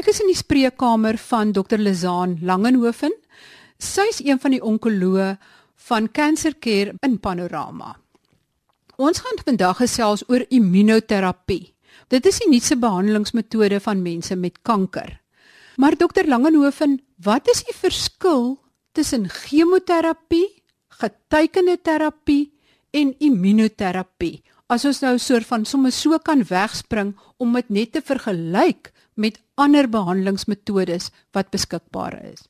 Ek is in die spreekkamer van Dr. Lizaan Langenhoven. Sy is een van die onkoloë van Cancer Care in Panorama. Ons gaan vandag gesels oor immunoterapie. Dit is die nuutste behandelingsmetode van mense met kanker. Maar Dr. Langenhoven, wat is die verskil tussen chemoterapie, getekende terapie en immunoterapie? As ons nou 'n soort van sommer so kan wegspring om dit net te vergelyk met ander behandelingsmetodes wat beskikbaar is.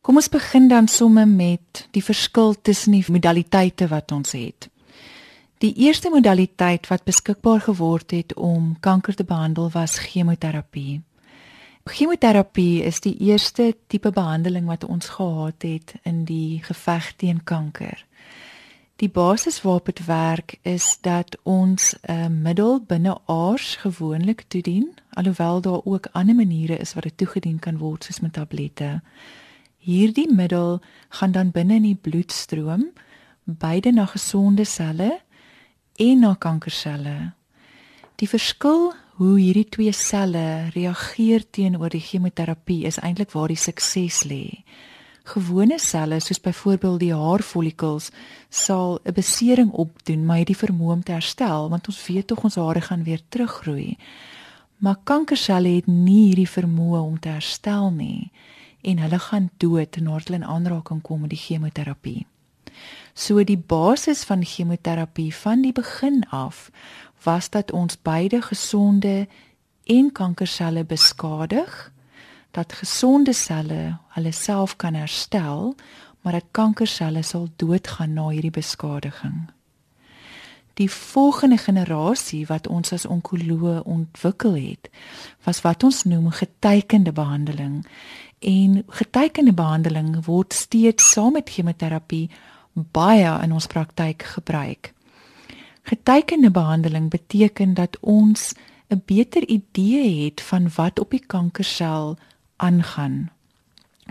Kom ons begin dan somme met die verskil tussen die modaliteite wat ons het. Die eerste modaliteit wat beskikbaar geword het om kanker te behandel was chemoterapie. Chemoterapie is die eerste tipe behandeling wat ons gehad het in die geveg teen kanker. Die basis waarop dit werk is dat ons 'n middel binne aars gewoonlik toedien, alhoewel daar ook ander maniere is wat dit toegedien kan word soos met tablette. Hierdie middel gaan dan binne in die bloed stroom, beide na gesonde selle en na kankerselle. Die verskil hoe hierdie twee selle reageer teenoor die chemoterapie is eintlik waar die sukses lê. Gewone selle soos byvoorbeeld die haarfollikels sal 'n besering opdoen, maar dit vermoë om te herstel want ons weet tog ons hare gaan weer teruggroei. Maar kankerselle het nie hierdie vermoë om te herstel nie en hulle gaan dood nadat hulle in aanraking kom met die chemoterapie. So die basis van chemoterapie van die begin af was dat ons beide gesonde en kankerselle beskadig, dat gesonde selle hulle self kan herstel, maar dat kankerselle sal doodgaan na hierdie beskadiging. Die volgende generasie wat ons as onkoloë ontwikkel het, was wat ons noem getekende behandeling. En getekende behandeling word steeds saam met chemoterapie baie in ons praktyk gebruik. Getekende behandeling beteken dat ons 'n beter idee het van wat op die kankersel aangaan.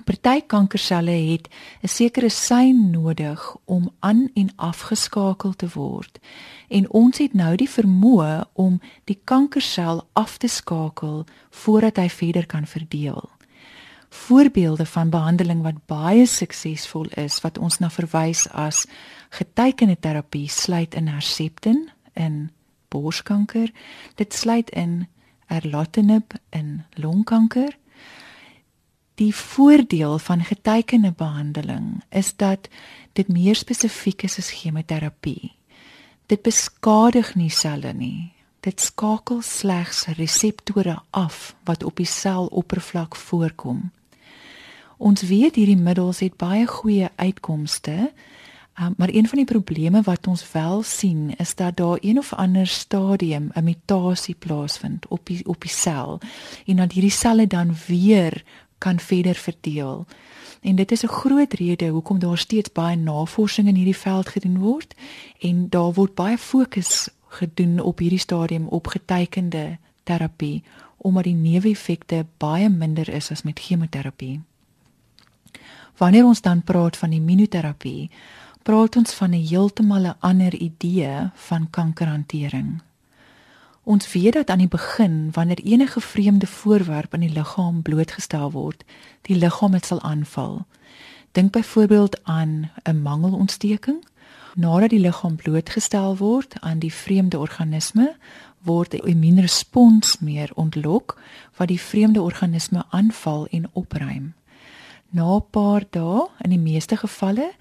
Party kankerselle het 'n sekere sein nodig om aan en afgeskakel te word en ons het nou die vermoë om die kankersel af te skakel voordat hy verder kan verdeel. Voorbeelde van behandeling wat baie suksesvol is wat ons na verwys as getekende terapie sluit in Herceptin in borskanker. Dit sluit in erlotinib in longkanker die voordeel van getekende behandeling is dat dit meer spesifiek is as chemoterapie dit beskadig nie selle nie dit skakel slegs reseptore af wat op die seloppervlak voorkom Ons weet hierdie middels het baie goeie uitkomste. Um, maar een van die probleme wat ons wel sien is dat daar een of ander stadium 'n mutasie plaasvind op die op die sel en dat hierdie selle dan weer kan verder verdeel. En dit is 'n groot rede hoekom daar steeds baie navorsing in hierdie veld gedoen word en daar word baie fokus gedoen op hierdie stadium op getekende terapie omdat die neeweffekte baie minder is as met chemoterapie. Wanneer ons dan praat van immunoterapie, praat ons van 'n heeltemal 'n ander idee van kankerhantering. Ons weet dat aan die begin wanneer enige vreemde voorwerp in die liggaam blootgestel word, die liggaam dit sal aanval. Dink byvoorbeeld aan 'n mangelontsteking. Nadat die liggaam blootgestel word aan die vreemde organisme, word 'n immuunrespons meer ontlok wat die vreemde organisme aanval en opruim. Na 'n paar dae, in die meeste gevalle,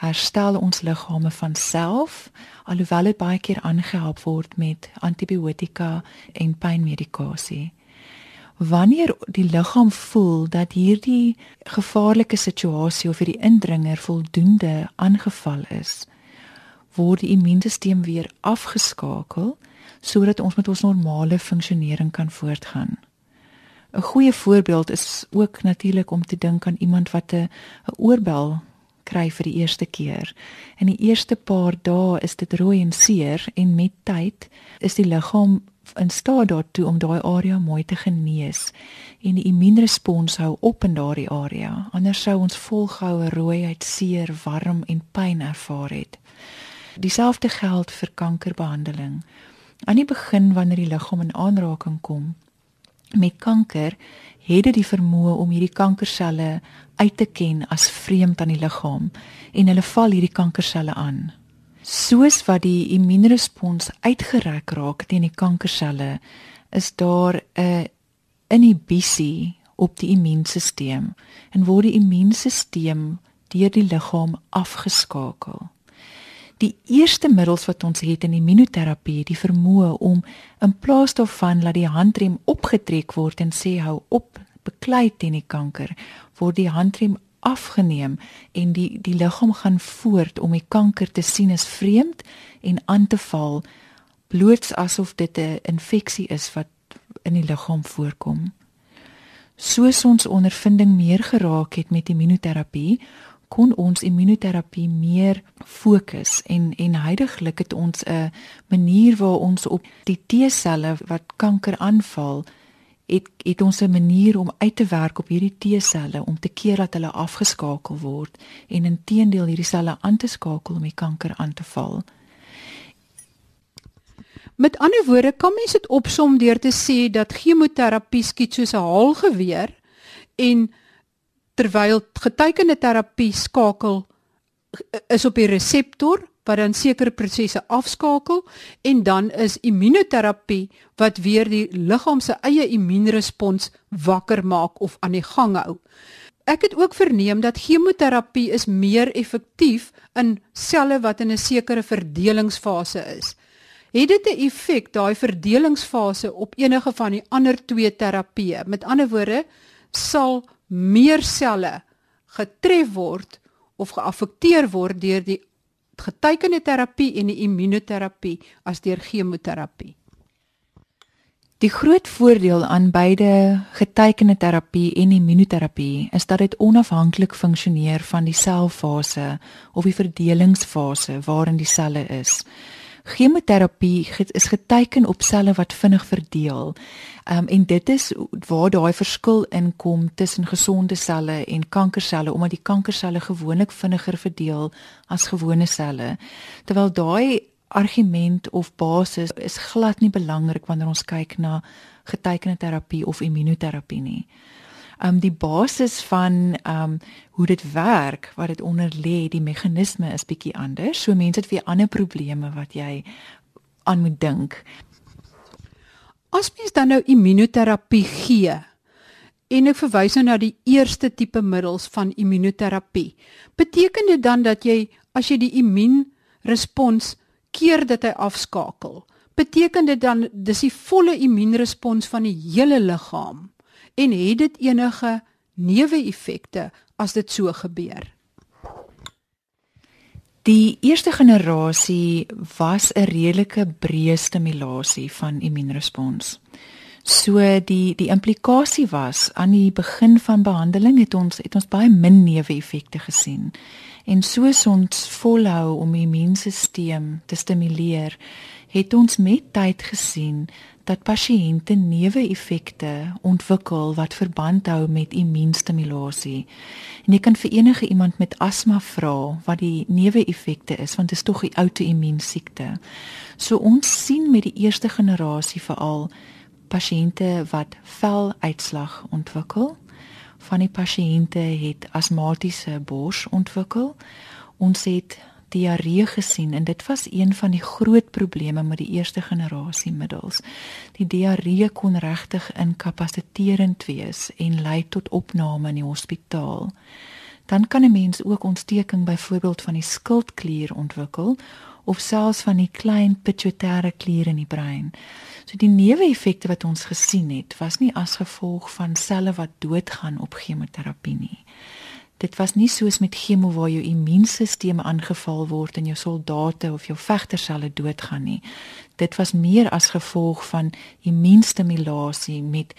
herstel ons liggame van self, alhoewel dit baie keer aangehelp word met antibiotika en pynmedikasie. Wanneer die liggaam voel dat hierdie gevaarlike situasie of hierdie indringer voldoende aangeval is, word die immuunstelsel weer afgeskakel sodat ons met ons normale funksionering kan voortgaan. 'n goeie voorbeeld is ook natuurlik om te dink aan iemand wat 'n oorbel kry vir die eerste keer. In die eerste paar dae is dit rooi en seer en met tyd is die liggaam in staat daartoe om daai area mooi te genees en die immuunrespons hou op in daardie area. Anders sou ons volgehoue rooiheid, seer, warm en pyn ervaar het. Dieselfde geld vir kankerbehandeling. Aan die begin wanneer die liggaam in aanraking kom met kanker het dit die vermoë om hierdie kankerselle uit te ken as vreemd aan die liggaam en hulle val hierdie kankerselle aan. Soos wat die immuunrespons uitgereg raak teen die kankerselle, is daar 'n inhibisie op die immuunstelsel en word die immuunstelsel deur die liggaam afgeskakel. Die eerste middels wat ons het in immunoterapie, die vermoë om in plaas daarvan dat die handrem opgetrek word en sê hou op beklei teen die kanker, word die handrem afgeneem en die die liggaam gaan voort om die kanker te sien as vreemd en aan te val bloot asof dit 'n infeksie is wat in die liggaam voorkom. Soos ons ondervinding meer geraak het met immunoterapie, kon ons immunoterapie meer fokus en en heidaglik het ons 'n manier waar ons op die T-selle wat kanker aanval het het ons 'n manier om uit te werk op hierdie T-selle om te keer dat hulle afgeskakel word en intedeel hierdie selle aan te skakel om die kanker aan te val. Met ander woorde, kan mens dit opsom deur te sê dat chemoterapie skiet soos 'n haalgeweer en terwyl getekende terapie skakel is op die reseptor wat dan sekere prosesse afskakel en dan is immunoterapie wat weer die liggaam se eie immuunrespons wakker maak of aan die gang hou. Ek het ook verneem dat chemoterapie is meer effektief in selle wat in 'n sekere verdelingsfase is. Het dit 'n effek daai verdelingsfase op enige van die ander twee terapieë? Met ander woorde, sal meer selle getref word of geaffekteer word deur die getekende terapie en die immunoterapie as deur chemoterapie. Die groot voordeel aan beide getekende terapie en immunoterapie is dat dit onafhanklik funksioneer van die selfase of die verdelingsfase waarin die selle is. Chemoterapie is geteken op selle wat vinnig verdeel. Um, en dit is waar daai verskil inkom tussen gesonde selle en kankerselle omdat die kankerselle gewoonlik vinniger verdeel as gewone selle. Terwyl daai argument of basis is glad nie belangrik wanneer ons kyk na getekende terapie of immunoterapie nie um die basis van um hoe dit werk, wat dit onder lê, die meganisme is bietjie anders. So mense het weer ander probleme wat jy aan moet dink. As mens dan nou immunoterapie gee en ek verwys nou na die eerste tipe middels van immunoterapie, beteken dit dan dat jy as jy die immuunrespons keer dat hy afskakel, beteken dit dan dis die volle immuunrespons van die hele liggaam? En het dit enige neeweffekte as dit so gebeur? Die eerste generasie was 'n redelike breë stimulasie van immuunrespons. So die die implikasie was aan die begin van behandeling het ons het ons baie min neeweffekte gesien. En soos ons volhou om die immuunstelsel te stimuleer, het ons met tyd gesien dat pasiënte neeweffekte ontwikkel wat verband hou met immuunstimulasie. En jy kan vir enige iemand met asma vra wat die neeweffekte is want dit is tog 'n outoimmuunsiekte. So ons sien met die eerste generasie veral pasiënte wat veluitslag ontwikkel. Van die pasiënte het asmatiese bors ontwikkel. Ons het diarree gesien en dit was een van die groot probleme met die eerste generasie middels. Die diarree kon regtig inkapasiterend wees en lei tot opname in die hospitaal. Dan kan 'n mens ook ontsteking byvoorbeeld van die skildklier ontwikkel of selfs van die klein pituitêre klier in die brein. So die neeweffekte wat ons gesien het, was nie as gevolg van selle wat doodgaan op chemoterapie nie dit was nie soos met chemo waar jou immuunstelsel aangeval word en jou soldate of jou vegterselle doodgaan nie. Dit was meer as gevolg van immuunstimulasie met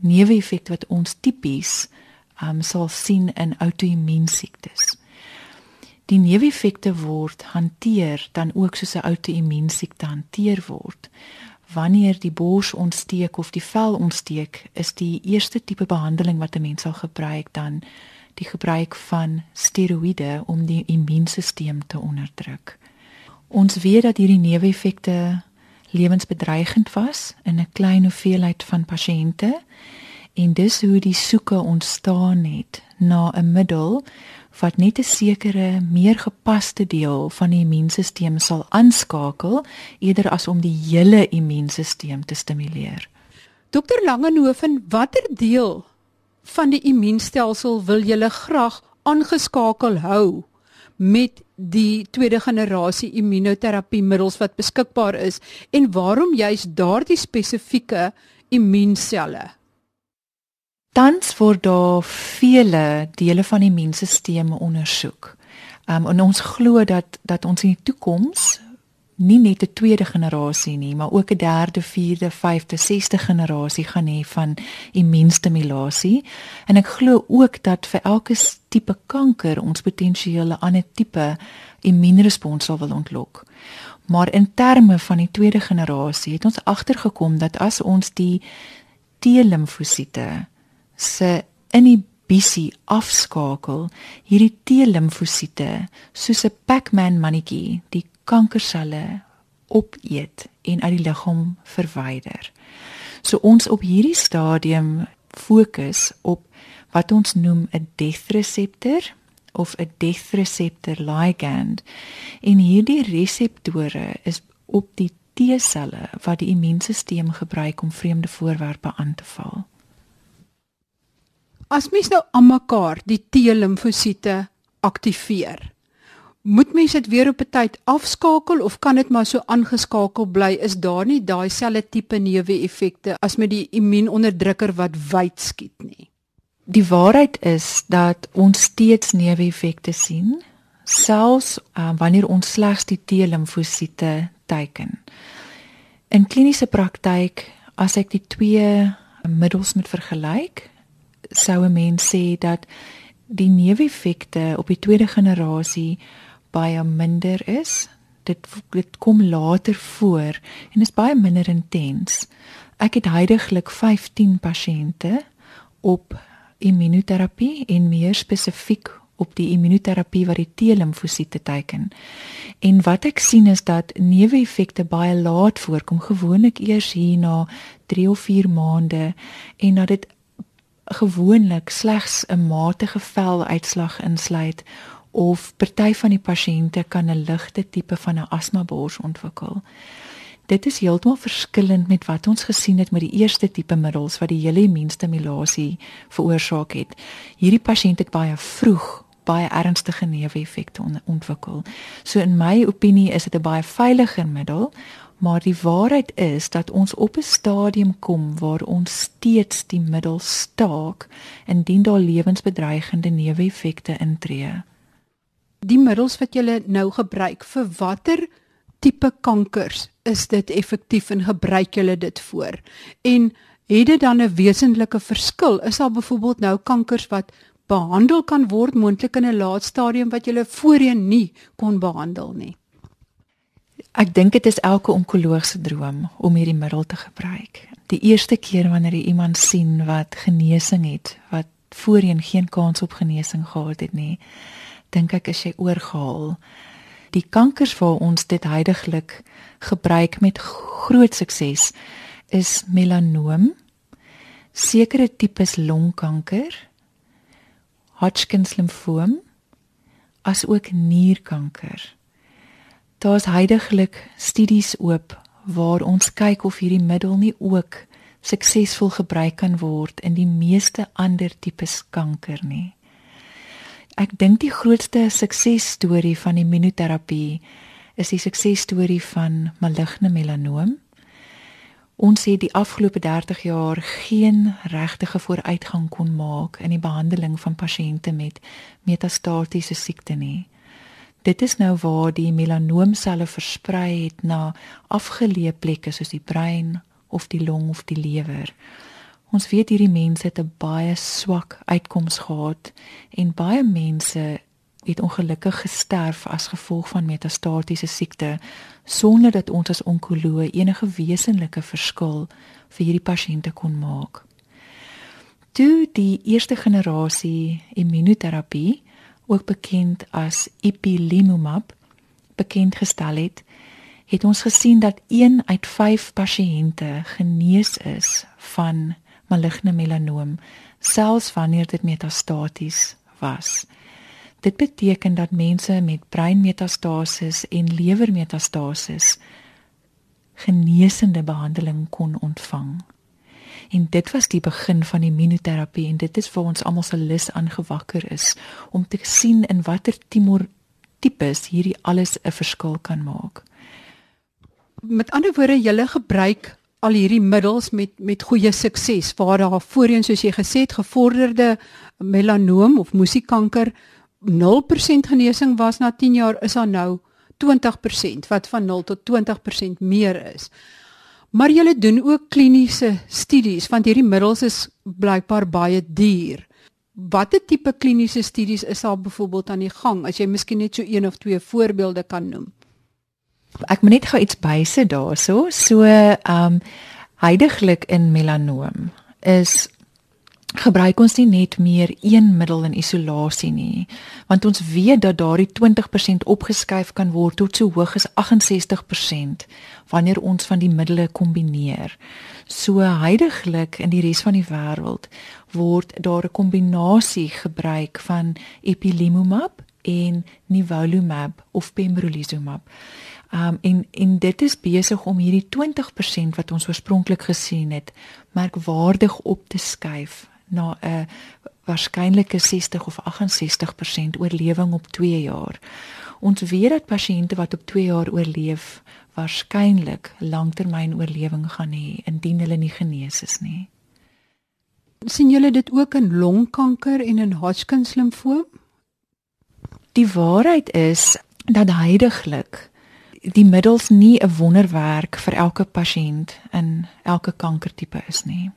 neeweffekte wat ons tipies um, sal sien in outoimmuunsiektes. Die neeweffekte word hanteer dan ook soos 'n outoimmuunsiekte hanteer word. Wanneer die bors ontsteek of die vel ontsteek, is die eerste tipe behandeling wat 'n mens sal gebruik dan die gebruik van steroïde om die immuunstelsel te onderdruk. Ons weet dat hierdie neeweffekte lewensbedreigend was in 'n klein hoeveelheid van pasiënte En dis hoe die soeke ontstaan het na 'n middel wat net 'n sekere meer gepaste deel van die immuunstelsel sal aanskakel eerder as om die hele immuunstelsel te stimuleer. Dokter Langehoven, watter deel van die immuunstelsel wil julle graag aangeskakel hou met die tweede generasie immunoterapiemiddels wat beskikbaar is en waarom juis daardie spesifieke immuunselle? Tans word daar vele dele van die immuunstelsel ondersoek. Um, en ons glo dat dat ons in die toekoms nie net 'n tweede generasie nie, maar ook 'n derde, vierde, vyfde, sesde generasie gaan hê van immuunstimulasie. En ek glo ook dat vir elke tipe kanker ons potensiële ander tipe immuunrespons sal wil ontlok. Maar in terme van die tweede generasie het ons agtergekom dat as ons die T-limfosiete se inhibisie afskakel, hierdie T-limfosiete soos 'n Pac-Man mannetjie, die kankerselle opeet en uit die liggaam verwyder. So ons op hierdie stadium fokus op wat ons noem 'n death reseptor of 'n death reseptor ligand. En hierdie reseptore is op die T-selle wat die immuunstelsel gebruik om vreemde voorwerpe aan te val. As mens nou aan mekaar die T-limfosiete aktiveer, moet mens dit weer op 'n tyd afskakel of kan dit maar so aangeskakel bly? Is daar nie daai selfde tipe neeweffekte as met die immuunonderdrukker wat wyd skiet nie? Die waarheid is dat ons steeds neeweffekte sien, selfs uh, wanneer ons slegs die T-limfosiete teiken. In kliniese praktyk, as ek die twee middels moet vergelyk, sou 'n mens sê dat die neeweffekte op die tweede generasie baie minder is. Dit dit kom later voor en is baie minder intens. Ek het heidaglik 15 pasiënte op immunoterapie en meer spesifiek op die immunoterapie wat die T-limfosiete teiken. En wat ek sien is dat neeweffekte baie laat voorkom, gewoonlik eers hier na 3 of 4 maande en dat dit gewoonlik slegs 'n matige veluitslag insluit of party van die pasiënte kan 'n ligte tipe van 'n asmabors ontwikkel. Dit is heeltemal verskillend met wat ons gesien het met die eerste tipe middels wat die hele immuunstimulasie veroorsaak het. Hierdie pasiënt het baie vroeg baie ernstige neeweffekte ontwikkel. So in my opinie is dit 'n baie veiliger middel, maar die waarheid is dat ons op 'n stadium kom waar ons steeds die middel staak indien daar lewensbedreigende neeweffekte intree die middels wat jy nou gebruik vir watter tipe kankers is dit effektief en gebruik jy dit voor? En het dit dan 'n wesentlike verskil? Is daar byvoorbeeld nou kankers wat behandel kan word moontlik in 'n laat stadium wat jy voorheen nie kon behandel nie? Ek dink dit is elke onkoloog se droom om hierdie middel te gebruik. Die eerste keer wanneer jy iemand sien wat genesing het, wat voorheen geen kans op genesing gehad het nie, dink ek is jy oorgehaal. Die kankers waar ons dit heidaglik gebruik met groot sukses is melanoom, sekere tipes longkanker, Hodgkin's limfoom, asook nierkanker. Daar's heidaglik studies oop waar ons kyk of hierdie middel nie ook suksesvol gebruik kan word in die meeste ander tipes kanker nie. Ek dink die grootste suksesstorie van immunoterapie is die suksesstorie van maligne melanoom. Ons het die afgelope 30 jaar geen regtige vooruitgang kon maak in die behandeling van pasiënte met metastatiese siekte nie. Dit is nou waar die melanoomselle versprei het na afgeleë plekke soos die brein of die long of die lewer. Ons weet hierdie mense het 'n baie swak uitkoms gehad en baie mense het ongelukkig gesterf as gevolg van metastatiese siekte sonder dat ons as onkoloog enige wesenlike verskil vir hierdie pasiënte kon maak. Toe die eerste generasie immunoterapie, ook bekend as ipilimumab, bekend gestel het, het ons gesien dat 1 uit 5 pasiënte genees is van maligne melanoom selfs wanneer dit metastaties was. Dit beteken dat mense met breinmetastasis en lewermetastasis genesende behandeling kon ontvang. En dit was die begin van immunoterapie en dit is vir ons almal se lus aangewakker is om te sien in watter tumor tipes hierdie alles 'n verskil kan maak. Met ander woorde, jy gebruik al hierdie middels met met goeie sukses waar daar voorheen soos jy gesê het gevorderde melanoom of musiekanker 0% genesing was na 10 jaar is daar nou 20% wat van 0 tot 20% meer is. Maar julle doen ook kliniese studies want hierdie middels is blykbaar baie duur. Watter tipe kliniese studies is daar byvoorbeeld aan die gang as jy miskien net so een of twee voorbeelde kan noem? Ek moet net gou iets bysit daarso. So ehm um, heidaglik in melanoom is gebruik ons nie net meer een middel in isolasie nie want ons weet dat daardie 20% opgeskuif kan word tot so hoog as 68% wanneer ons van die middele kombineer. So heidaglik in die res van die wêreld word daar 'n kombinasie gebruik van ipilimumab en nivolumab of pembrolizumab. Um en en dit is besig om hierdie 20% wat ons oorspronklik gesien het merkwaardig op te skuif na 'n waarskynlike 60 of 68% oorlewing op 2 jaar. Ons weet dat pasiënte wat op 2 jaar oorleef waarskynlik langtermyn oorlewing gaan hê indien hulle nie genees is nie. sien julle dit ook in longkanker en in Hodgkin limfoom? Die waarheid is dat heidaglik die middels nie 'n wonderwerk vir elke pasiënt in elke kankertipe is nie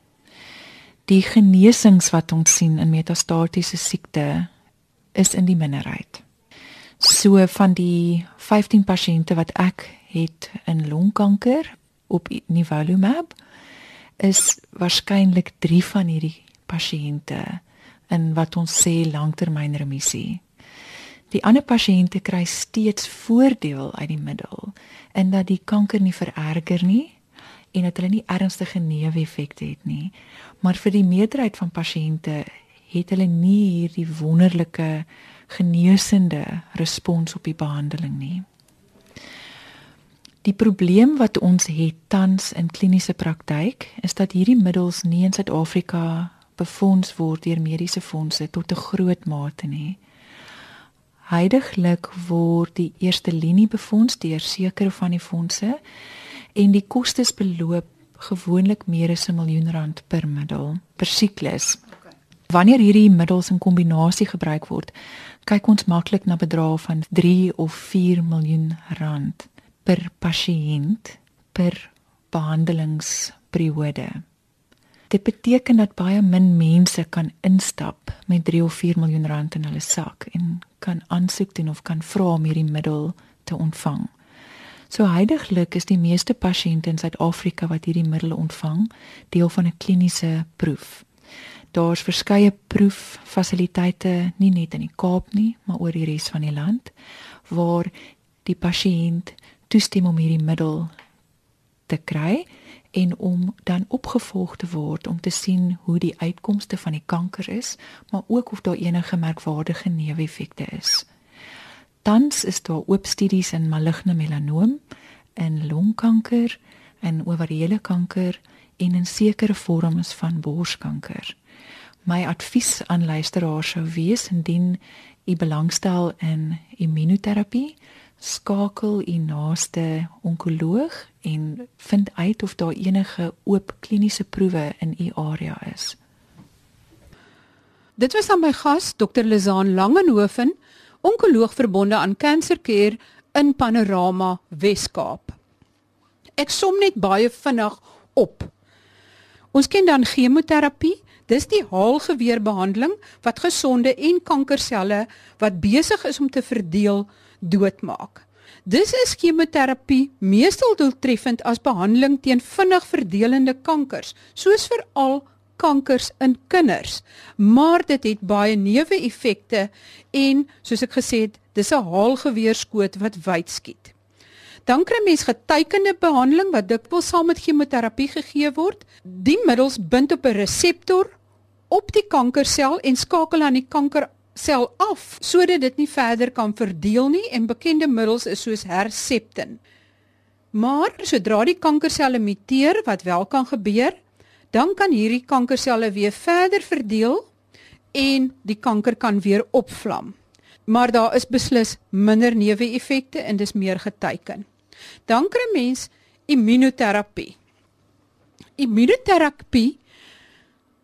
die genesings wat ons sien in metastatiese siekte is in die minderheid. So van die 15 pasiënte wat ek het in longkanker op nivolumab is waarskynlik 3 van hierdie pasiënte in wat ons sê langtermyn remissie. Die ander pasiënte kry steeds voordeel uit die middel in dat die kanker nie vererger nie en dat hulle nie ernstige neeweffekte het nie. Maar vir die meerderheid van pasiënte het hulle nie hierdie wonderlike genesende respons op die behandeling nie. Die probleem wat ons het tans in kliniese praktyk is dat hierdie middels nie in Suid-Afrika befonds word deur mediese fondse tot 'n groot mate nie. Heidiglik word die eerste linie befonds deur sekere van die fondse en die kostes beloop gewoonlik meer as 'n miljoen rand per middel per siklus. Wanneer hierdie middels in kombinasie gebruik word, kyk ons maklik na bedrae van 3 of 4 miljoen rand per pasiënt per behandelingsperiode. Dit beteken dat baie min mense kan instap met 3 of 4 miljoen rand in hulle sak en kan aansoek doen of kan vra om hierdie middel te ontvang. So heidaglik is die meeste pasiënte in Suid-Afrika wat hierdie middele ontvang, deel van 'n kliniese proef. Daar's verskeie proeffasiliteite nie net in die Kaap nie, maar oor die res van die land waar die pasiënt toestem om hierdie middel te kry en om dan opgevolg te word om te sien hoe die uitkomste van die kanker is, maar ook of daar enige merkwaardige neeweffekte is. Tans is daar oop studies in maligne melanoom, in longkanker en ovariële kanker en in sekere vorms van borskanker. My advies aan luisteraars sou wees indien u belangstel in immunoterapie, skakel u naaste onkoloog en vind uit of daar enige oop kliniese proewe in u area is. Dit was aan my gas Dr. Lizaan Langenhoven onkoloog verbonde aan Cancer Care in Panorama Wes-Kaap. Ek som net baie vinnig op. Ons ken dan chemoterapie. Dis die haalgeweerbehandeling wat gesonde en kankerselle wat besig is om te verdeel doodmaak. Dis is chemoterapie meestal doeltreffend as behandeling teen vinnig verdelende kankers, soos veral kankers in kinders, maar dit het baie neeweffekte en soos ek gesê het, dis 'n haalgeweerskoot wat wyd skiet. Dan kry mens getekende behandeling wat dikwels saam met chemoterapie gegee word. Die middels bind op 'n reseptor op die kankersel en skakel aan die kankersel af sodat dit nie verder kan verdeel nie en bekende middels is soos Herceptin. Maar sodra die kankerselle muteer wat wel kan gebeur, dan kan hierdie kankerselle weer verder verdeel en die kanker kan weer opvlam. Maar daar is beslis minder neeweffekte en dis meer geteken. Dan kry mens immunoterapie. Immunoterapie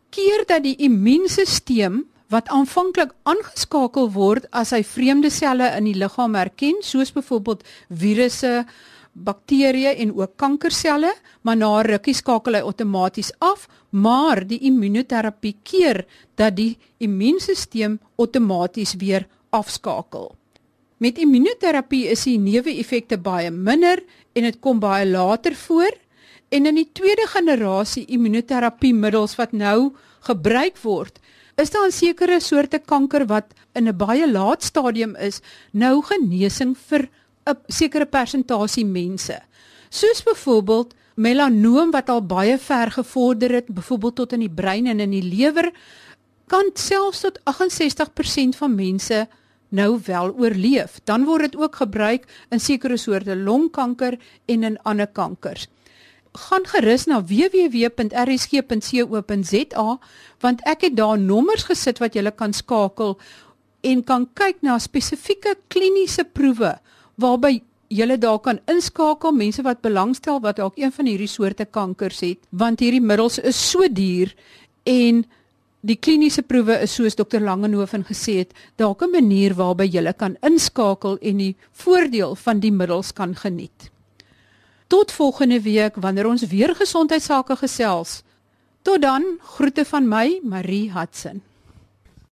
keer dat die immuunstelsel wat aanvanklik aangeskakel word as hy vreemde selle in die liggaam herken, soos byvoorbeeld virusse, bakterieë en ook kankerselle, maar na rukkie skakel hy outomaties af, maar die immunoterapie keer dat die immuunstelsel outomaties weer afskakel. Met immunoterapie is die neeweffekte baie minder en dit kom baie later voor. En in die tweede generasie immunoterapie-middels wat nou gebruik word, is daar 'n sekere soorte kanker wat in 'n baie laat stadium is, nou genesing vir 'n sekere persentasie mense. Soos byvoorbeeld melanoom wat al baie ver gevorder het, byvoorbeeld tot in die brein en in die lewer, kan selfs tot 68% van mense nou wel oorleef. Dan word dit ook gebruik in sekere soorte longkanker en in ander kankers. Gaan gerus na www.rsg.co.za want ek het daar nommers gesit wat jy kan skakel en kan kyk na spesifieke kliniese proewe waarby jy daar kan inskakel mense wat belangstel wat dalk een van hierdie soorte kankers het want hierdie middels is so duur en Die kliniese proewe is soos dokter Langenhoven gesê het, dalk 'n manier waarby jy kan inskakel en die voordeel van die middels kan geniet. Tot volgende week wanneer ons weer gesondheidsake gesels. Tot dan, groete van my, Marie Hudson.